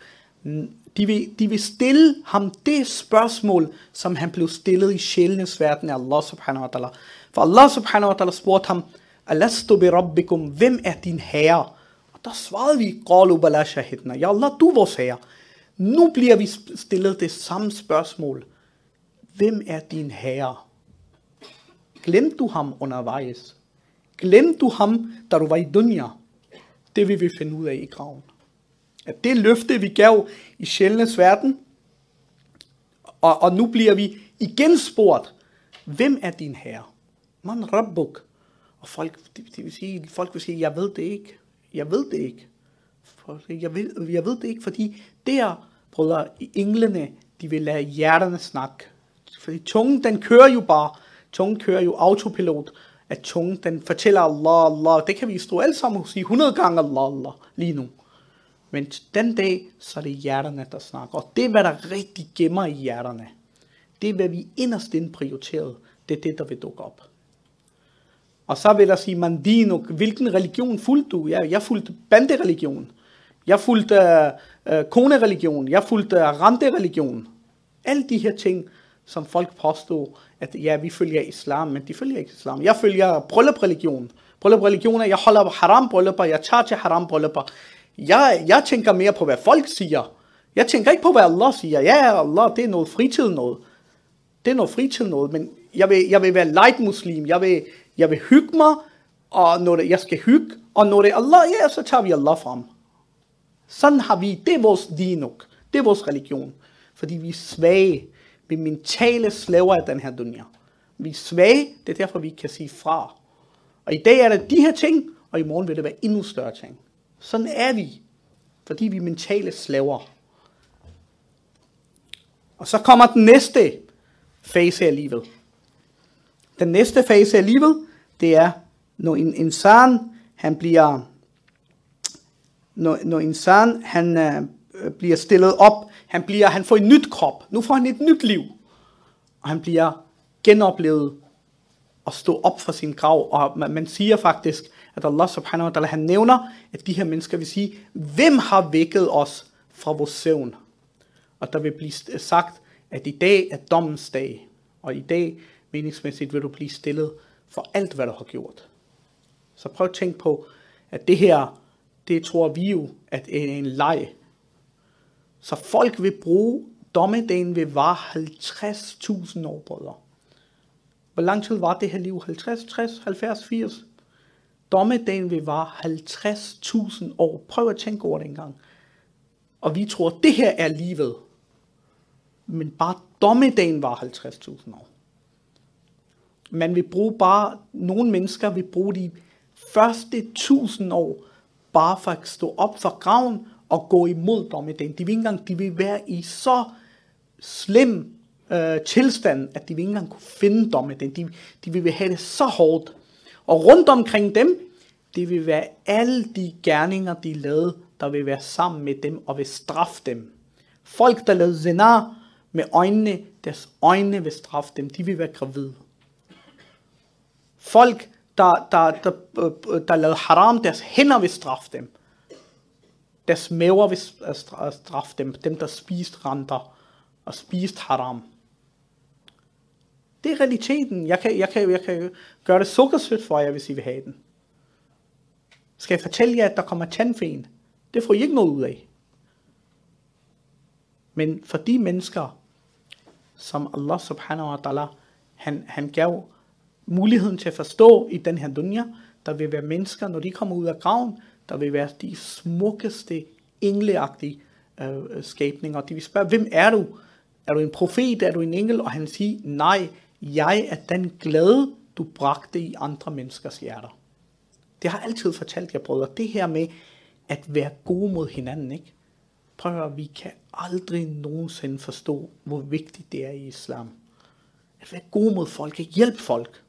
S1: De vil, de vil stille ham det spørgsmål, som han blev stillet i sjælenes verden af Allah subhanahu wa ta'ala. For Allah subhanahu wa ta'ala spurgte ham, Alastu bi rabbikum, hvem er din herre? Og der svarede vi, Qalu bala shahidna, ja Allah, du er vores herre. Nu bliver vi stillet det samme spørgsmål. Hvem er din herre? Glemte du ham undervejs? Glemte du ham, da du var i dunja? Det vil vi finde ud af i graven. At det løfte, vi gav i sjældnes verden, og, og nu bliver vi igen spurgt, hvem er din herre? Man rabbuk. Og folk, det, det vil sige, folk vil sige, jeg ved det ikke. Jeg ved det ikke for, Jeg ved, jeg ved det ikke, fordi der, brødre, englene, de vil lade hjerterne snakke. Fordi tungen, den kører jo bare. Tungen kører jo autopilot. At tungen, den fortæller Allah, Allah. Det kan vi stå alle sammen og sige 100 gange Allah, Allah lige nu. Men den dag, så er det hjerterne, der snakker. Og det er, hvad der rigtig gemmer i hjerterne. Det er, hvad vi inderst inde prioriteret. Det er det, der vil dukke op. Og så vil der sige, Mandino, hvilken religion fulgte du? Ja, jeg fulgte bandereligion. Jeg fulgte øh, konereligion. Jeg fulgte rente-religion. Alle de her ting, som folk påstod, at ja, vi følger islam, men de følger ikke islam. Jeg følger bryllup-religion. Bryllup-religion er, jeg holder haram bryllupper, jeg tager til haram bryllupper. Jeg, jeg tænker mere på, hvad folk siger. Jeg tænker ikke på, hvad Allah siger. Ja, Allah, det er noget fritid noget. Det er noget fritid noget, men jeg vil, jeg vil være light muslim. Jeg vil, jeg vil hygge mig, og når det, jeg skal hygge, og når det er Allah, ja, så tager vi Allah frem. Sådan har vi, det er vores dinuk, det er vores religion. Fordi vi er svage, vi er mentale slaver af den her dunia. Vi er svage, det er derfor, vi kan sige fra. Og i dag er det de her ting, og i morgen vil det være endnu større ting. Sådan er vi, fordi vi er mentale slaver. Og så kommer den næste fase af livet. Den næste fase af livet, det er, når en insan, han bliver, når, når insan, han øh, bliver stillet op, han, bliver, han får en nyt krop, nu får han et nyt liv, og han bliver genoplevet og stå op for sin grav, og man, man siger faktisk, at Allah subhanahu wa ta'ala, han nævner, at de her mennesker vil sige, hvem har vækket os fra vores søvn? Og der vil blive sagt, at i dag er dommens dag, og i dag meningsmæssigt vil du blive stillet for alt, hvad du har gjort. Så prøv at tænke på, at det her, det tror vi jo, at er en leg. Så folk vil bruge dommedagen vil vare 50.000 år, brødre. Hvor lang tid var det her liv? 50, 60, 70, 80? Dommedagen vil vare 50.000 år. Prøv at tænke over det engang. Og vi tror, at det her er livet. Men bare dommedagen var 50.000 år. Man vil bruge bare, nogle mennesker vil bruge de første 1000 år, bare for at stå op for graven og gå imod dommedagen. De vil ikke engang, de vil være i så slem øh, tilstand, at de vil ikke engang kunne finde dommedagen. De, de vil have det så hårdt. Og rundt omkring dem, det vil være alle de gerninger, de lavede der vil være sammen med dem og vil straffe dem. Folk, der lavede zina med øjnene, deres øjne vil straffe dem. De vil være gravide. Folk, der, der, der, der, der lavede haram, deres hænder vil straffe dem. Deres maver vil øh, øh, straffe dem. Dem, der spiste renter og spiste haram. Det er realiteten. Jeg kan, jeg kan, jeg kan gøre det sukkersødt for jer, hvis I vil have den. Skal jeg fortælle jer, at der kommer tandfen? Det får I ikke noget ud af. Men for de mennesker, som Allah subhanahu wa ta'ala, han, han gav muligheden til at forstå i den her dunja, der vil være mennesker, når de kommer ud af graven, der vil være de smukkeste, engleagtige øh, skabninger. De vil spørge, hvem er du? Er du en profet? Er du en engel? Og han siger, nej, jeg er den glæde, du bragte i andre menneskers hjerter. Det har altid fortalt jer, brødre, det her med at være gode mod hinanden, ikke? Prøv at vi kan aldrig nogensinde forstå, hvor vigtigt det er i islam. At være gode mod folk, at hjælpe folk.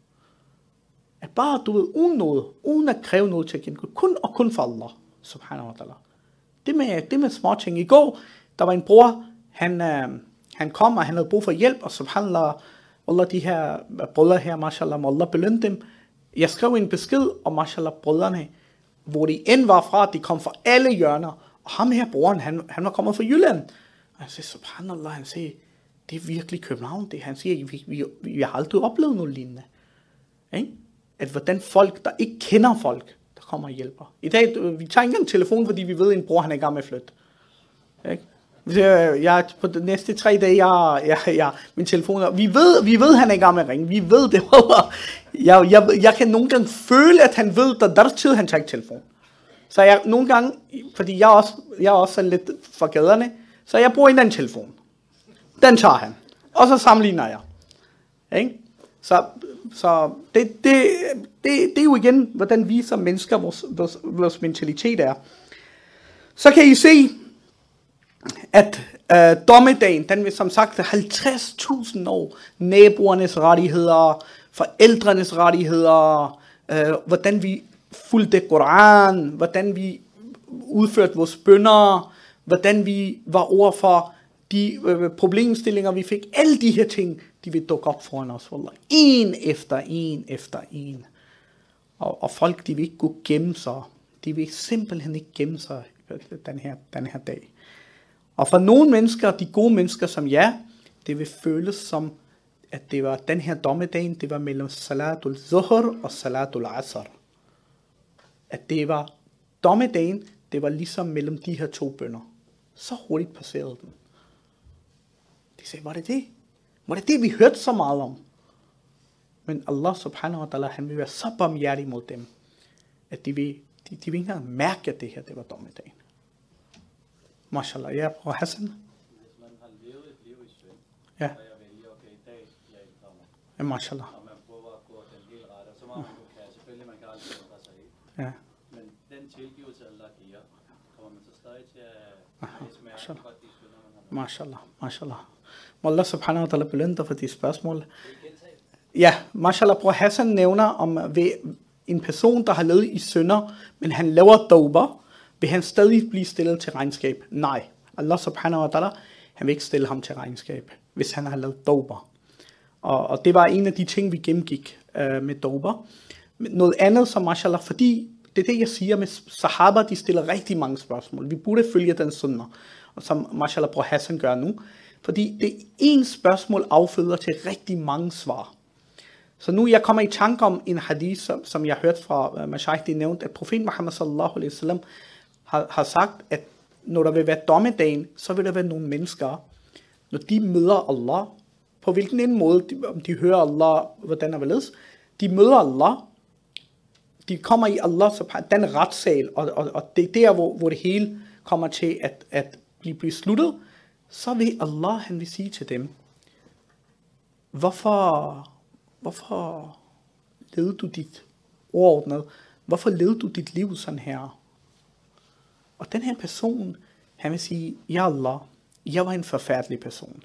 S1: At bare, du ved, uden noget, uden at kræve noget til at kun og kun for Allah, subhanahu wa ta'ala. Det med, det med små ting. I går, der var en bror, han, øh, han kom, og han havde brug for hjælp, og subhanallah, Allah, de her øh, brødre her, mashallah, må Allah belønne dem. Jeg skrev en besked om, mashallah, brødrene, hvor de end var fra, de kom fra alle hjørner, og ham her, broren, han, han var kommet fra Jylland. Og han siger, subhanallah, han siger, det er virkelig København, det. Han siger, vi, vi, vi har aldrig oplevet noget lignende. Ikke? At hvordan folk, der ikke kender folk, der kommer og hjælper. I dag, vi tager ikke engang telefon, fordi vi ved, at en bror, han er i gang med at flytte. Ikke? Jeg, på de næste tre dage, jeg, jeg, jeg, min telefon, er, vi ved, vi ved, han er i gang med at ringe. Vi ved det. jeg, jeg, jeg kan nogle gange føle, at han ved, at der er tid, han tager ikke telefon. Så jeg nogle gange, fordi jeg er også, jeg er også lidt for gaderne, så jeg bruger en anden telefon. Den tager han. Og så sammenligner jeg. Ikke? Så, så det, det, det, det er jo igen, hvordan vi som mennesker, vores, vores, vores mentalitet er. Så kan I se, at øh, dommedagen, den vil som sagt 50.000 år, naboernes rettigheder, forældrenes rettigheder, øh, hvordan vi fulgte Koran, hvordan vi udførte vores bønder, hvordan vi var over for de øh, problemstillinger, vi fik. Alle de her ting, de vil dukke op foran os. En efter en efter en. Og, og folk, de vil ikke kunne gemme sig. De vil simpelthen ikke gemme sig den her, den her dag. Og for nogle mennesker, de gode mennesker som jer, det vil føles som, at det var den her dommedagen, det var mellem Salatul Zuhr og Salatul Asr at det var dommedagen, det var ligesom mellem de her to bønder. Så hurtigt passerede den. De sagde, var det det? Var det det, vi hørte så meget om? Men Allah subhanahu wa ta'ala, han vil være så barmhjertig mod dem, at de vil, de, de vil ikke engang mærke, at det her, det var dommedagen. Mashallah. Ja, og Hassan? Hvis man har levet et liv i synd, ja. så jeg vælger, okay, i dag, jeg indkommer. Ja, mashallah. Og man prøver at gå den helt rette, så må man kan. Selvfølgelig, man kan aldrig ændre sig helt. Ja. Men den tilgivelse, Allah giver, kommer man så stadig til at smerte synder, man har Mashallah, mashallah. Må Allah subhanahu wa ta'ala belønne dig for de spørgsmål. Ja, mashallah, bror Hassan nævner om ved en person, der har levet i synder, men han laver dober, vil han stadig blive stillet til regnskab? Nej. Allah subhanahu wa ta'ala, han vil ikke stille ham til regnskab, hvis han har lavet dober. Og, og det var en af de ting, vi gennemgik øh, med dober. Noget andet, som mashallah, fordi det er det, jeg siger med sahaba, de stiller rigtig mange spørgsmål. Vi burde følge den sunnah, og som mashallah Bror Hassan gør nu. Fordi det ene spørgsmål afføder til rigtig mange svar. Så nu jeg kommer i tanke om en hadith, som, som jeg hørte fra uh, Mashaykh, det nævnt, at profeten Muhammad sallallahu alaihi wasallam har, har sagt, at når der vil være dommedagen, så vil der være nogle mennesker, når de møder Allah, på hvilken en måde, om de hører Allah, hvordan er hvorledes, de møder Allah, de kommer i Allah, den retssal, og, og, og det er der, hvor, hvor det hele kommer til at, at blive besluttet, så vil Allah, han vil sige til dem, hvorfor, hvorfor led du dit ordnet? hvorfor led du dit liv sådan her? Og den her person, han vil sige, ja Allah, jeg var en forfærdelig person.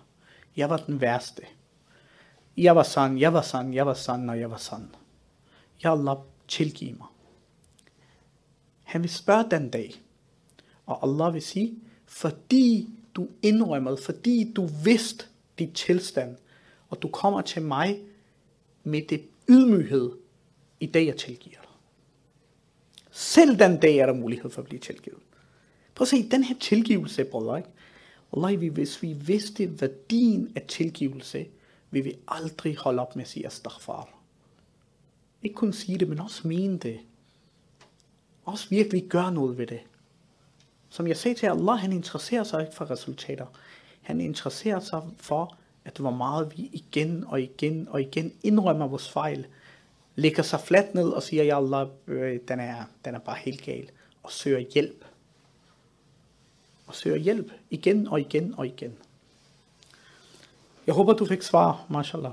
S1: Jeg var den værste. Jeg var sådan, jeg var sådan, jeg var sådan, og jeg var sådan. Ja Allah, tilgiv mig. Han vil spørge den dag, Og Allah vil sige, fordi du indrømmede, fordi du vidste dit tilstand, og du kommer til mig med det ydmyghed, i dag jeg tilgiver dig. Selv den dag er der mulighed for at blive tilgivet. Prøv at se, den her tilgivelse, brødre, ikke? Allah, hvis vi vidste værdien af tilgivelse, vil vi aldrig holde op med at sige astaghfar. Ikke kun sige det, men også mene det. Også virkelig gøre noget ved det. Som jeg sagde til Allah, han interesserer sig ikke for resultater. Han interesserer sig for, at hvor meget vi igen og igen og igen indrømmer vores fejl, lægger sig fladt ned og siger, ja Allah, øh, den, er, den er bare helt gal, og søger hjælp. Og søger hjælp igen og igen og igen. Jeg håber, du fik svar, mashallah.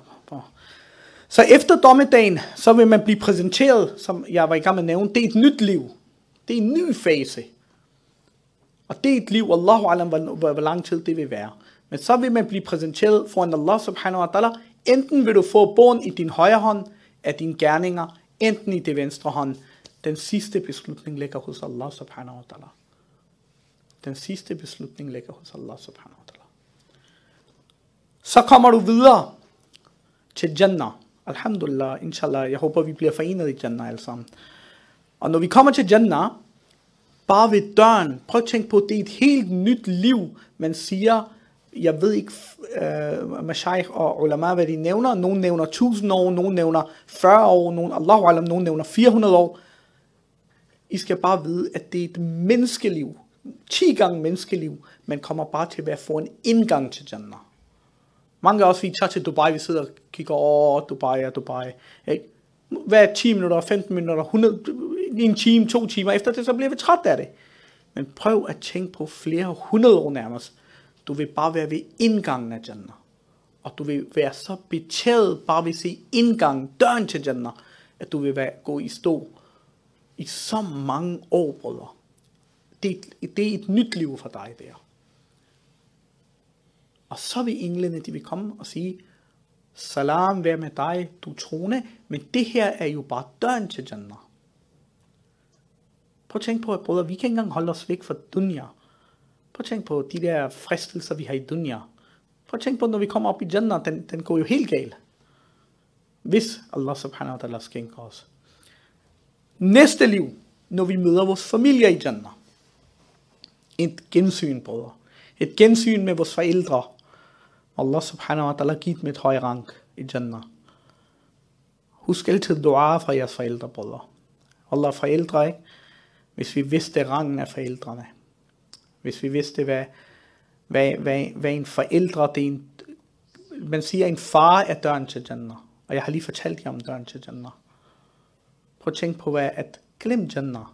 S1: Så efter dommedagen, så vil man blive præsenteret, som jeg var i gang med at nævne, det er et nyt liv. Det er en ny fase. Og det er et liv, Allahu alam, hvor, hvor, hvor lang tid det vil være. Men så vil man blive præsenteret foran Allah subhanahu wa ta'ala. Enten vil du få bogen i din højre hånd af dine gerninger, enten i det venstre hånd. Den sidste beslutning ligger hos Allah subhanahu wa ta'ala. Den sidste beslutning ligger hos Allah subhanahu wa ta'ala. Så kommer du videre til Jannah. Alhamdulillah, inshallah. Jeg håber, vi bliver forenet i Jannah alle sammen. Og når vi kommer til Jannah, bare ved døren, prøv at tænke på, det er et helt nyt liv, man siger, jeg ved ikke, uh, Mashaykh og ulama, hvad de nævner. Nogle nævner 1000 år, nogle nævner 40 år, nogle, Allahu alam, nogle nævner 400 år. I skal bare vide, at det er et menneskeliv. 10 gange menneskeliv. Man kommer bare til at få en indgang til Jannah. Mange af os, vi tager til Dubai, vi sidder og kigger, åh, Dubai er Dubai. Ikke? Hver 10 minutter, 15 minutter, 100, en time, to timer efter det, så bliver vi træt af det. Men prøv at tænke på flere hundrede år nærmest. Du vil bare være ved indgangen af Jannah. Og du vil være så betaget bare ved at se indgangen, døren til Jannah, at du vil være, gå i stå i så mange år, brødre. Det, det er et nyt liv for dig der. Og så vil englene, de vil komme og sige, salam vær med dig, du troende, men det her er jo bare døren til Jannah. Prøv at tænke på, at brødre, vi kan ikke engang holde os væk fra dunya. Prøv at tænke på de der fristelser, vi har i dunya. Prøv at tænke på, når vi kommer op i Jannah, den, den går jo helt galt. Hvis Allah subhanahu wa ta'ala skænker os. Næste liv, når vi møder vores familie i Jannah. Et gensyn, brødre. Et gensyn med vores forældre. Allah subhanahu wa ta'ala givet med et høj rang i Jannah. Husk altid dua fra jeres forældre, brødre. Allah forældre, ikke? Hvis vi vidste rangen af forældrene. Hvis vi vidste, hvad, hvad, hvad, hvad en forældre, det er en, man siger, en far er døren til Jannah. Og jeg har lige fortalt jer om døren til Jannah. Prøv at tænke på, hvad at glem Jannah.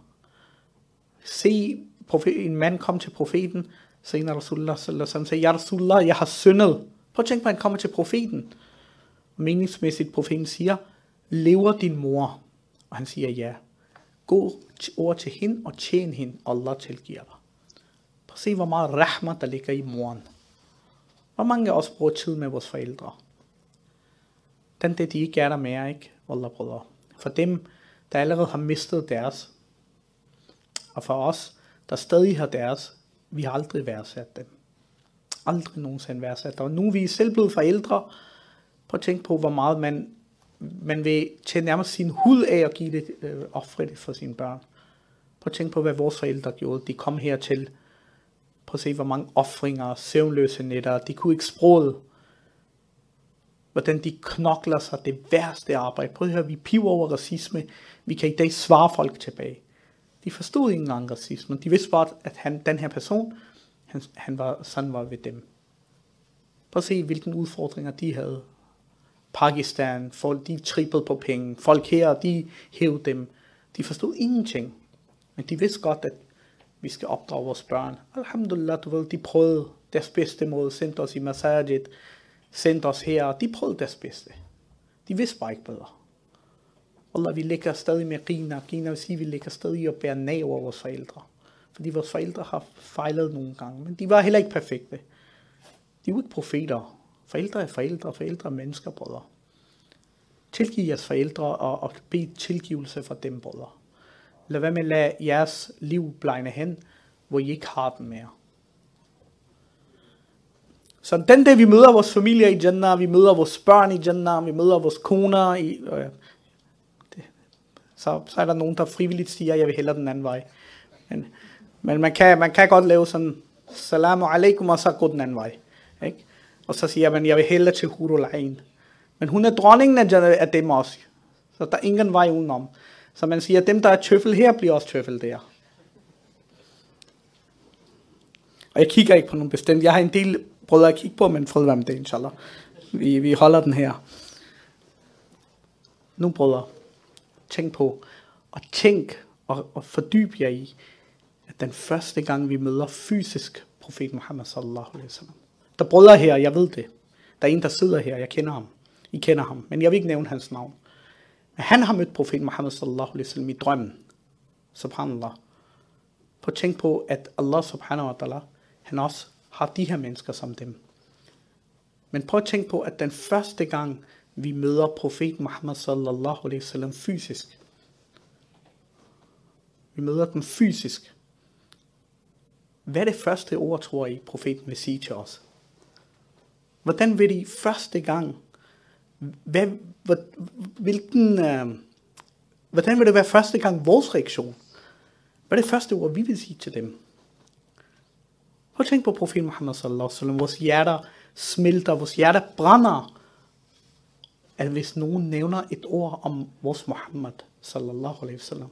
S1: Se en mand kom til profeten, så Rasulullah sallallahu alaihi sagde, Ja Rasulullah, jeg har syndet. Prøv at tænke på, at han kommer til profeten. Og meningsmæssigt profeten siger, lever din mor? Og han siger ja. Gå over til hende og tjen hende, og Allah tilgiver dig. Prøv at se, hvor meget rahma der ligger i moren. Hvor mange af os bruger tid med vores forældre? Den det, de ikke er der mere, ikke? Allah brødre. For dem, der allerede har mistet deres, og for os, der stadig har deres, vi har aldrig værdsat dem. Aldrig nogensinde værdsat dem. Og nu er vi selv blevet forældre. Prøv at tænke på, hvor meget man man vil tage nærmest sin hud af at give det, øh, ofre det for sine børn. Prøv at tænke på, hvad vores forældre gjorde. De kom hertil. Prøv at se, hvor mange offringer, søvnløse nætter. De kunne ikke sproget. Hvordan de knokler sig det værste arbejde. Prøv at høre, vi piver over racisme. Vi kan i dag svare folk tilbage. De forstod ikke engang racisme. De vidste bare, at han, den her person, han, han var, sådan var ved dem. Prøv at se, hvilke udfordringer de havde. Pakistan, folk de trippede på penge, folk her, de hævde dem. De forstod ingenting. Men de vidste godt, at vi skal opdrage vores børn. Alhamdulillah, du ved, de prøvede deres bedste måde, sendte os i masajid, sendte os her, de prøvede deres bedste. De vidste bare ikke bedre. Allah, vi ligger stadig med Gina. Gina vil sige, at vi ligger stadig og bærer nag over vores forældre. Fordi vores forældre har fejlet nogle gange, men de var heller ikke perfekte. De var ikke profeter. Forældre er forældre, forældre er mennesker, brødre. Tilgiv jeres forældre og, og bed tilgivelse for dem, brødre. Lad være med at lade jeres liv blegne hen, hvor I ikke har den mere. Så den dag vi møder vores familie i Jannah, vi møder vores børn i Jannah, vi møder vores koner i, øh, det, så, så er der nogen, der frivilligt siger, at jeg vil hellere den anden vej. Men, men man, kan, man kan godt lave sådan, salamu alaikum, og så gå den anden vej. Ikke? Og så siger man, jeg vil hellere til Hurulain. Men hun er dronningen af, af dem også. Så der er ingen vej udenom. Så man siger, at dem, der er tøffel her, bliver også tøffel der. Og jeg kigger ikke på nogen bestemt. Jeg har en del brødre at kigge på, men fred være med det, inshallah. Vi, vi holder den her. Nu brødre, tænk på, og tænk og, og fordyb jer i, at den første gang vi møder fysisk profet Muhammad sallallahu alaihi wasallam. Der brødre her, jeg ved det. Der er en, der sidder her, jeg kender ham. I kender ham, men jeg vil ikke nævne hans navn. Men han har mødt profet Muhammad sallallahu alaihi wasallam i drømmen. Subhanallah. På at tænk på, at Allah subhanahu wa ta'ala, han også har de her mennesker som dem. Men prøv at tænke på, at den første gang, vi møder profet Muhammad sallallahu alaihi wasallam fysisk, vi møder den fysisk. Hvad er det første ord, tror I, profeten vil sige til os? Hvordan vil de første gang, hvad, hvad, hvilken, øh, hvordan vil det være første gang vores reaktion? Hvad er det første ord, vi vil sige til dem? Prøv at tænke på profeten Muhammad sallallahu alaihi wasallam. Vores hjerter smelter, vores hjerter brænder. At hvis nogen nævner et ord om vores Muhammad sallallahu alaihi wasallam.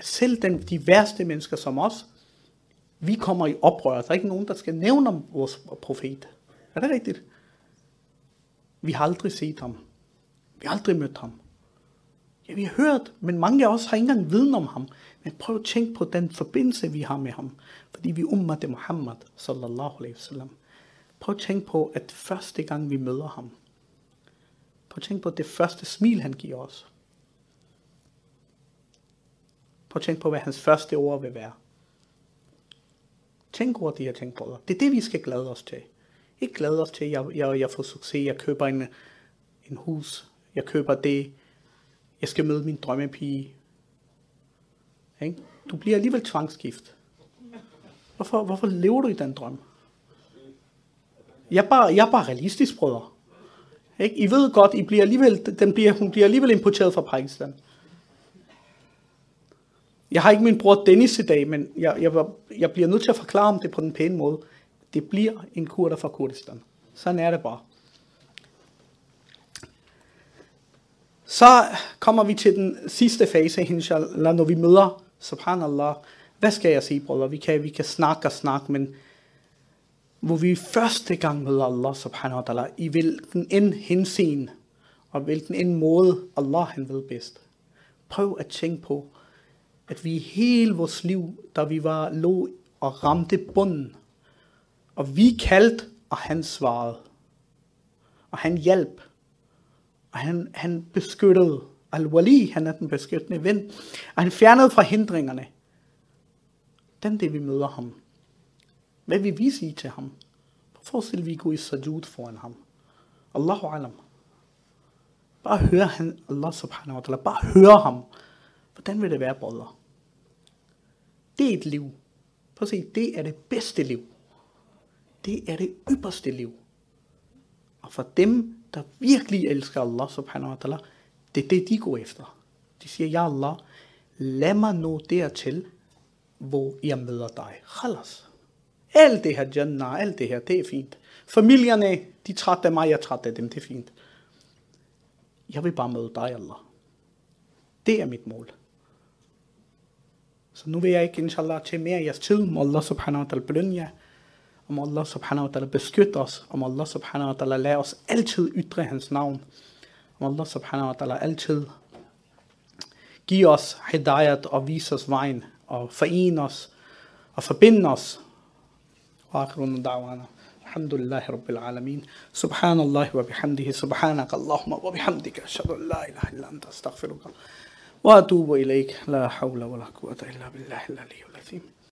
S1: Selv den, de værste mennesker som os, vi kommer i oprør. Der er ikke nogen, der skal nævne om vores profet. Er det rigtigt? Vi har aldrig set ham. Vi har aldrig mødt ham. Ja, vi har hørt, men mange af os har ikke engang viden om ham. Men prøv at tænke på den forbindelse, vi har med ham. Fordi vi ummer det Muhammad, sallallahu alaihi wasallam. Prøv at tænke på, at første gang vi møder ham. Prøv at tænke på det første smil, han giver os. Prøv at tænke på, hvad hans første ord vil være. Tænk over de her ting, brødre. Det er det, vi skal glæde os til. Ikke glæder os til, at jeg, jeg, jeg får succes, jeg køber en, en hus, jeg køber det, jeg skal møde min drømmepige. Ikke? Du bliver alligevel tvangsgift. Hvorfor, hvorfor lever du i den drøm? Jeg er bare, jeg er bare realistisk, brødre. Ikke? I ved godt, I bliver alligevel, den bliver, hun bliver alligevel importeret fra Pakistan. Jeg har ikke min bror Dennis i dag, men jeg, jeg, jeg bliver nødt til at forklare om det på den pæne måde. Det bliver en kurder fra Kurdistan. Sådan er det bare. Så kommer vi til den sidste fase, inshallah, når vi møder, subhanallah, hvad skal jeg sige, brødre? Vi kan, vi kan snakke og snakke, men hvor vi første gang møder Allah subhanahu wa ta'ala, i hvilken end henseende, og hvilken end måde Allah han ved bedst. Prøv at tænke på, at vi hele vores liv, da vi var lå og ramte bunden, og vi kaldte, og han svarede. Og han hjalp. Og han, han beskyttede. Al-Wali, han er den beskyttende ven. Og han fjernede fra hindringerne. Den det vi møder ham. Hvad vil vi sige til ham? Forestil vi gå i sajud foran ham. Allahu alam. Bare høre han, Allah subhanahu wa ta'ala. Bare høre ham. Hvordan vil det være, brødre? Det er et liv. Prøv at se, det er det bedste liv. Det er det ypperste liv. Og for dem, der virkelig elsker Allah subhanahu wa ta'ala, det er det, de går efter. De siger, ja Allah, lad mig nå dertil, hvor jeg møder dig. Khalas. Alt det her Jannah, alt det her, det er fint. Familierne, de trætte af mig, jeg træt af dem, det er fint. Jeg vil bare møde dig, Allah. Det er mit mål. Så nu vil jeg ikke, inshallah, tage mere af jeres tid. Må Allah subhanahu wa ta'ala belønne jer. Om Allah subhanahu wa ta'ala beskytte os. Om Allah subhanahu wa ta'ala lade os altid ytre hans navn. Om Allah subhanahu wa ta'ala altid give os hidayat og vise os vejen. Og forene os og forbinde os. وآخر دعوانا الحمد لله رب العالمين سبحان الله وبحمده سبحانك اللهم وبحمدك أشهد أن لا إله إلا أنت أستغفرك وأتوب إليك لا حول ولا قوة إلا بالله العلي العظيم